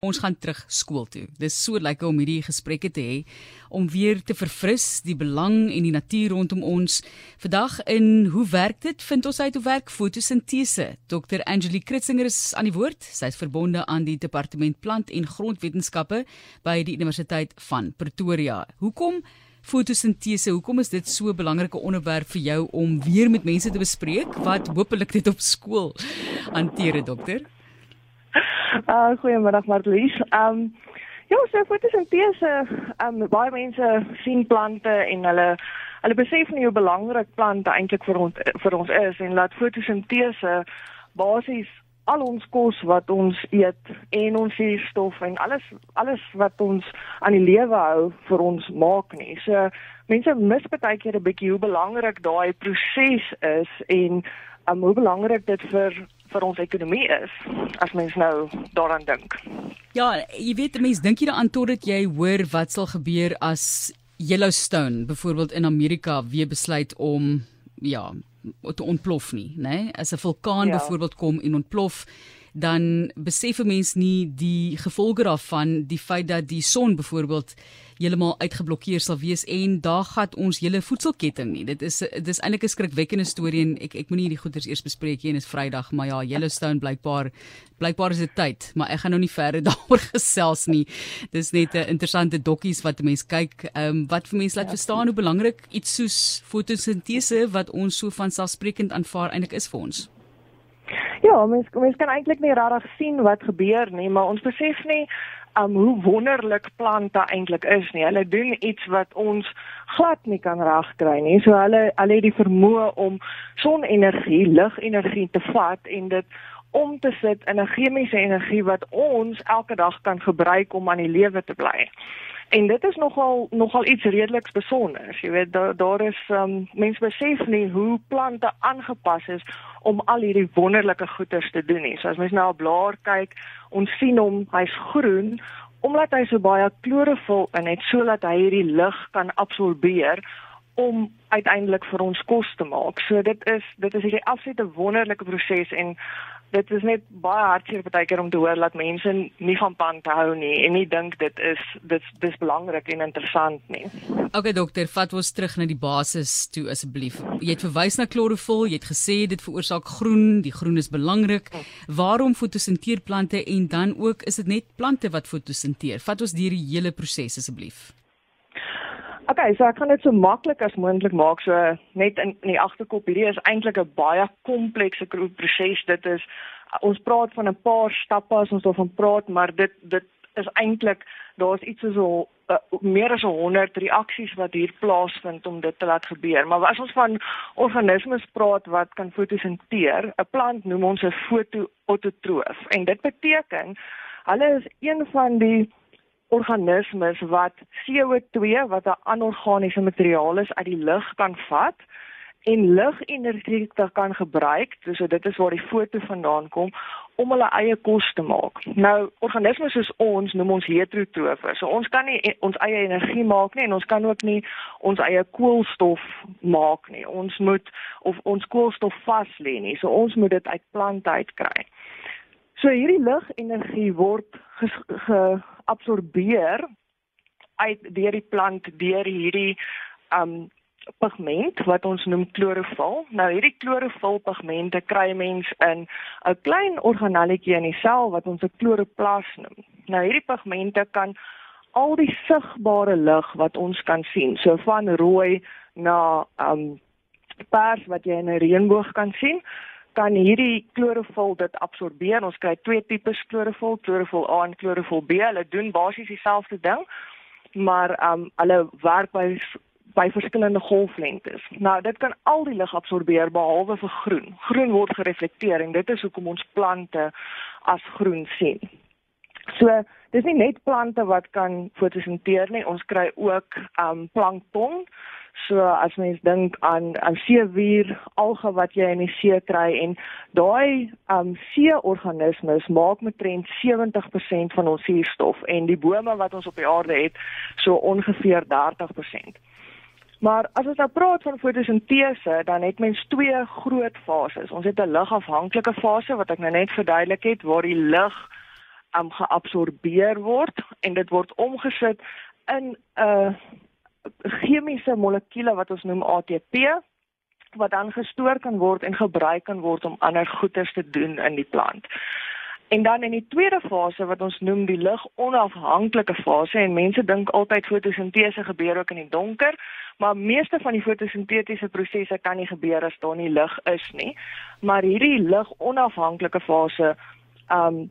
Ons gaan terug skool toe. Dis so lekker om hierdie gesprekke te hê om weer te verfris die belang en die natuur rondom ons. Vandag in hoe werk dit? Vind ons uit hoe werk fotosintese. Dr. Angeline Kritzinger is aan die woord. Sy is verbonde aan die departement plant en grondwetenskappe by die Universiteit van Pretoria. Hoekom fotosintese? Hoekom is dit so 'n belangrike onderwerp vir jou om weer met mense te bespreek wat hopelik dit op skool hanteer, dokter? Uh goeiemiddag Marlies. Um ja, so fotosintese, um baie mense sien plante en hulle hulle besef nie hoe belangrik plante eintlik vir ons vir ons is en laat fotosintese basies al ons kos wat ons eet en ons suurstof en alles alles wat ons aan die lewe hou vir ons maak nie. So mense mis baie keer 'n bietjie hoe belangrik daai proses is en um, hoe belangrik dit vir vir ons ekonomie is as mens nou daaraan dink. Ja, jy weet mense dink hier aan totdat jy hoor wat sal gebeur as Yellowstone byvoorbeeld in Amerika weer besluit om ja, te ontplof nie, né? Nee? As 'n vulkaan ja. byvoorbeeld kom en ontplof, dan besef 'n mens nie die gevolge daarvan, die feit dat die son byvoorbeeld heeltemal uitgeblokkeer sal wees en daar gaan ons hele voedselketting nie. Dit is dit is eintlik 'n skrikwekkende storie en ek ek moenie hierdie goeters eers bespreek hier en is Vrydag, maar ja, Yellowstone blykbaar blykbaar is dit tyd, maar ek gaan nou nie verder daaroor gesels nie. Dis net 'n interessante dokkies wat mense kyk, ehm um, wat vir mense laat ja. verstaan hoe belangrik iets soos fotosintese wat ons so van selfsprekend aanvaar eintlik is vir ons. Ja, mens mens kan eintlik nie regtig sien wat gebeur nie, maar ons besef nie um hoe wonderlik plante eintlik is nie. Hulle doen iets wat ons glad nie kan regkry nie. So hulle hulle het die vermoë om sonenergie, ligenergie te vat en dit om te sit in 'n chemiese energie wat ons elke dag kan gebruik om aan die lewe te bly. En dit is nogal nogal iets redelik besonders. Jy weet daar daar is um, mense besef nie hoe plante aangepas is om al hierdie wonderlike goeders te doen nie. So as mens nou op blaar kyk, ons sien hom, hy's groen omdat hy so baie klorofil in het sodat hy hierdie lig kan absorbeer om uiteindelik vir ons kos te maak. So dit is dit is hierdie absolute wonderlike proses en dit is net baie hartseer baie keer om te hoor dat mense nie van plante hou nie en nie dink dit is dit dis belangrik en interessant nie. Okay dokter, vat ons terug na die basis toe asseblief. Jy het verwys na klorofil, jy het gesê dit veroorsaak groen, die groen is belangrik. Waarom fotosinteer plante en dan ook is dit net plante wat fotosinteer? Vat ons deur die hele proses asseblief. Okay, so ek gaan dit so maklik as moontlik maak. So net in, in die agterkop, hierdie is eintlik 'n baie komplekse proses. Dit is ons praat van 'n paar stappe as ons daarvan praat, maar dit dit is eintlik daar's iets so uh, meer as 100 reaksies wat hier plaasvind om dit te laat gebeur. Maar as ons van organismes praat wat kan fotosinteer, 'n plant noem ons 'n fotoautotroof en dit beteken hulle is een van die organismes wat CO2 wat 'n anorganiese materiaal is uit die lug kan vat en ligenergie kan gebruik. So dit is waar die foto vandaan kom om hulle eie kos te maak. Nou organismes soos ons noem ons heterotrofe. So ons kan nie ons eie energie maak nie en ons kan ook nie ons eie koolstof maak nie. Ons moet of ons koolstof vas lê nie. So ons moet dit uit plante uitkry. So hierdie ligenergie word geabsorbeer uit deur die plant deur hierdie um pigment wat ons noem klorofil. Nou hierdie klorofil pigmente kry mens in 'n klein organelletjie in die sel wat ons 'n kloroplas noem. Nou hierdie pigmente kan al die sigbare lig wat ons kan sien, so van rooi na um pers wat jy in 'n reënboog kan sien, kan hierdie klorofil dit absorbeer. Ons kry twee tipes klorofil, klorofil A en klorofil B. Hulle doen basies dieselfde ding, maar um hulle werk by by verskillende golflengtes. Nou, dit kan al die lig absorbeer behalwe vir groen. Groen word gereflekteer en dit is hoekom ons plante as groen sien. So, dis nie net plante wat kan fotosinteer nie, ons kry ook um plankton So as mens dink aan aan seewier, alge wat jy in die see kry en daai um see-organismes maak metrent 70% van ons suurstof en die bome wat ons op die aarde het so ongeveer 30%. Maar as ons nou praat van fotosintese, dan het mens twee groot fases. Ons het 'n ligafhanklike fase wat ek nou net verduidelik het waar die lig um geabsorbeer word en dit word omgesit in 'n uh, chemiese molekuule wat ons noem ATP wat dan gestoor kan word en gebruik kan word om ander goeders te doen in die plant. En dan in die tweede fase wat ons noem die lig-onafhanklike fase en mense dink altyd fotosintese gebeur ook in die donker, maar meeste van die fotosintetiese prosesse kan nie gebeur as daar nie lig is nie. Maar hierdie lig-onafhanklike fase um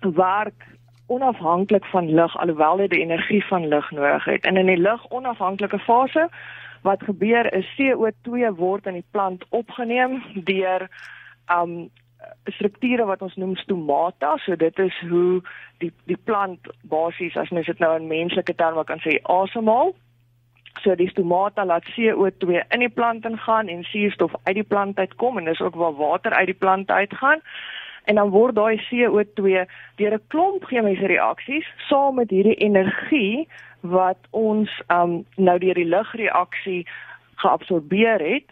werk onafhanklik van lig alhoewel dit die energie van lig nodig het. En in die lig-onafhanklike fase wat gebeur is CO2 word in die plant opgeneem deur um strukture wat ons noem stomata, so dit is hoe die die plant basies as mens dit nou in menslike terme kan sê asemhaal. So die stomata laat CO2 in die plant ingaan en suurstof uit die plant uitkom en dis ook waar water uit die plant uitgaan. En dan word daai CO2 deur 'n klomp chemiese reaksies saam met hierdie energie wat ons um nou deur die ligreaksie geabsorbeer het,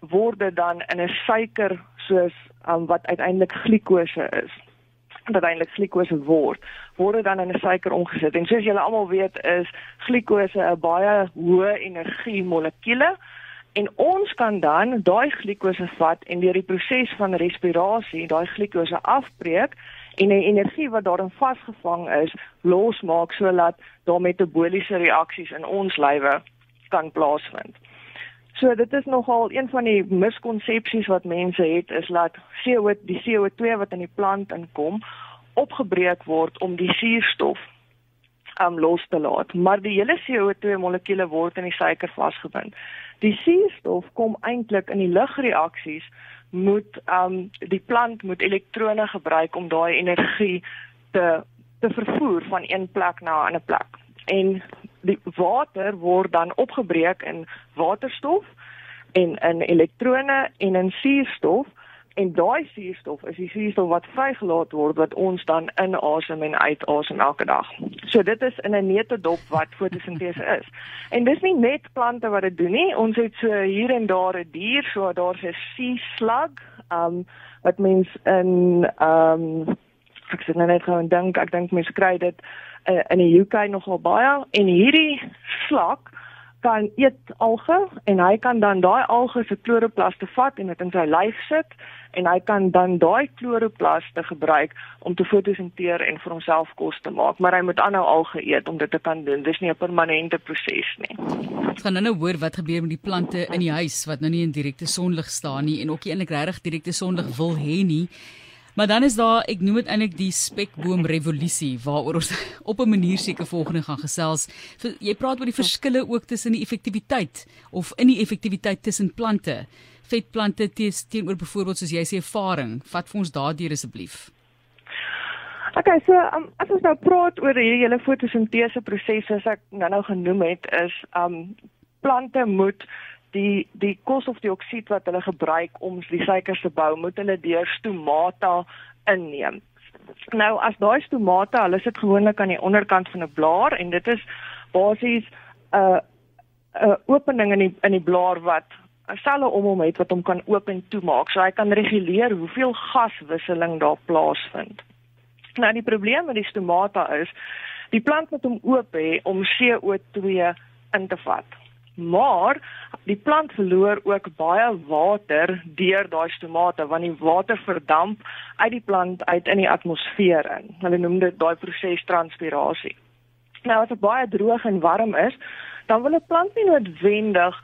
word dit dan in 'n suiker soos um, wat uiteindelik glikose is. Wat eintlik glikose word word dit dan in 'n suiker omgesit. En soos julle almal weet is glikose 'n baie hoë energie molekuule en ons kan dan daai glikose vat en deur die proses van respirasie daai glikose afbreek en die energie wat daarin vasgevang is losmaak sodat daar metaboliese reaksies in ons lywe kan plaasvind. So dit is nogal een van die miskonsepsies wat mense het is dat CO die CO2 wat in die plant inkom opgebreek word om die suurstof um los te laat, maar die hele CO2 molekuule word in die suiker vasgebind. Die suurstof kom eintlik in die ligreaksies moet um die plant moet elektrone gebruik om daai energie te te vervoer van een plek na 'n ander plek. En die water word dan opgebreek in waterstof en in elektrone en in suurstof en daai suurstof is die suurstof wat vrygelaat word wat ons dan inasem en uitasem elke dag. So dit is in 'n neutedop wat fotosintese is. En dis nie net plante wat dit doen nie. Ons het so hier en daar 'n dier, so daar's 'n sea slug, um wat mens in um ek sê nou net gou en dink, ek dink mense kry dit uh, in die UK nogal baie en hierdie slak kan eet alge en hy kan dan daai alge se kloroplaste vat en dit in sy lyf sit en hy kan dan daai kloroplaste gebruik om te fotosinteer en vir homself kos te maak maar hy moet aanhou alge eet om dit te kan doen. Dis nie 'n permanente proses nie. Ons gaan nou hoor wat gebeur met die plante in die huis wat nou nie in direkte sonlig staan nie en ook nie eintlik regtig direkte sonlig wil hê nie Maar dan is daar, ek noem dit eintlik die spekboom revolusie waaroor ons op 'n manier seker volgende gaan gesels. Jy praat oor die verskille ook tussen die effektiwiteit of in die effektiwiteit tussen plante. Vetplante teenoor byvoorbeeld soos jy sê ervaring. Vat vir ons daardeur asseblief. Okay, so um, as ons nou praat oor hierdie hele fotosintese prosesse wat ek nou-nou genoem het, is um plante moet die die koolstofdioksied wat hulle gebruik om die suikers te bou, moet hulle deur stomata inneem. Nou as daai stomata, hulle sit gewoonlik aan die onderkant van 'n blaar en dit is basies 'n uh, 'n uh, opening in die in die blaar wat selle om hom het wat hom kan oop en toemaak. So hy kan reguleer hoeveel gaswisseling daar plaasvind. Nou die probleem met die stomata is die plant moet hom oop hê om CO2 in te vat maar die plant verloor ook baie water deur daai stomate want die water verdamp uit die plant uit in die atmosfeer in. Hulle noem dit daai proses transpirasie. Nou as dit baie droog en warm is, dan wil 'n plant nie noodwendig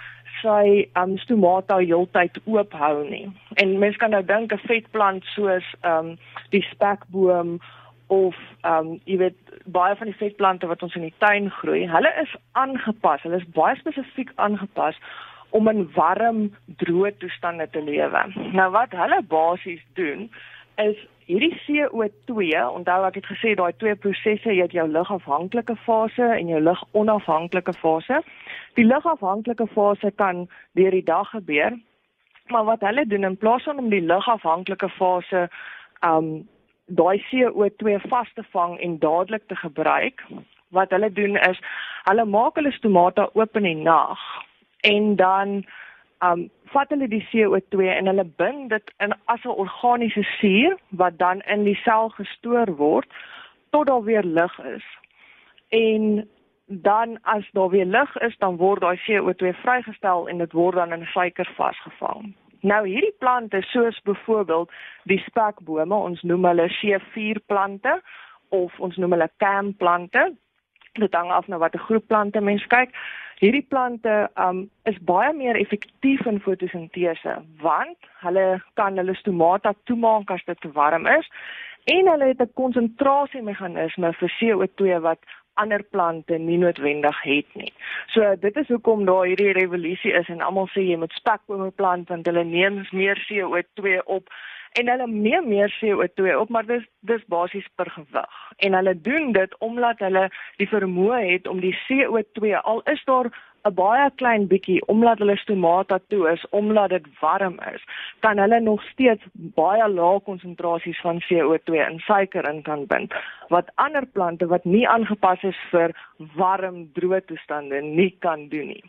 sy um, stomata heeltyd oop hou nie. En mens kan nou dink 'n vetplant soos um die spekboom of ehm um, jy weet baie van die vetplante wat ons in die tuin groei, hulle is aangepas. Hulle is baie spesifiek aangepas om in warm, droë toestande te lewe. Nou wat hulle basies doen is hierdie CO2, onthou ek het gesê daai twee prosesse, jy het jou lugafhanklike fase en jou lugonafhanklike fase. Die lugafhanklike fase kan deur die dag gebeur. Maar wat hulle doen in plaas van om die lugafhanklike fase um daai CO2 vas te vang en dadelik te gebruik. Wat hulle doen is hulle maak hulle stomata oop in die nag en dan um vat hulle die CO2 en hulle bind dit in as 'n organiese suur wat dan in die sel gestoor word tot daar weer lig is. En dan as daar weer lig is, dan word daai CO2 vrygestel en dit word dan in suiker vasgevang. Nou hierdie plante soos byvoorbeeld die spekbome, ons noem hulle C4 plante of ons noem hulle CAM plante. Dit hang af na watter groep plante mens kyk. Hierdie plante um is baie meer effektief in fotosintese want hulle kan hulle stomata toemaak as dit te warm is en hulle het 'n konsentrasiemeganisme vir CO2 wat ander plante nie noodwendig het nie. So dit is hoekom daar hierdie revolusie is en almal sê jy moet spekbome plant want hulle neem meer CO2 op en hulle neem meer CO2 op, maar dis dis basies per gewig. En hulle doen dit omdat hulle die vermoë het om die CO2 al is daar 'n baie klein bietjie omdat hulle stomata toe is, omdat dit warm is, kan hulle nog steeds baie lae konsentrasies van CO2 in suiker in kan bind wat ander plante wat nie aangepas is vir warm droë toestande nie kan doen nie.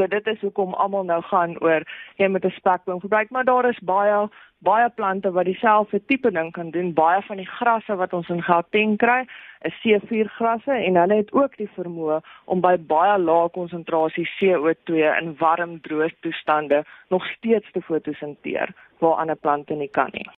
So dit is hoekom almal nou gaan oor jy moet 'n spekboom gebruik, maar daar is baie baie plante wat dieselfde tipe ding kan doen. Baie van die grasse wat ons in Gauteng kry, is C4 grasse en hulle het ook die vermoë om by baie lae konsentrasie CO2 in warm droë toestande nog steeds te fotosinteer waar ander plante nie kan nie.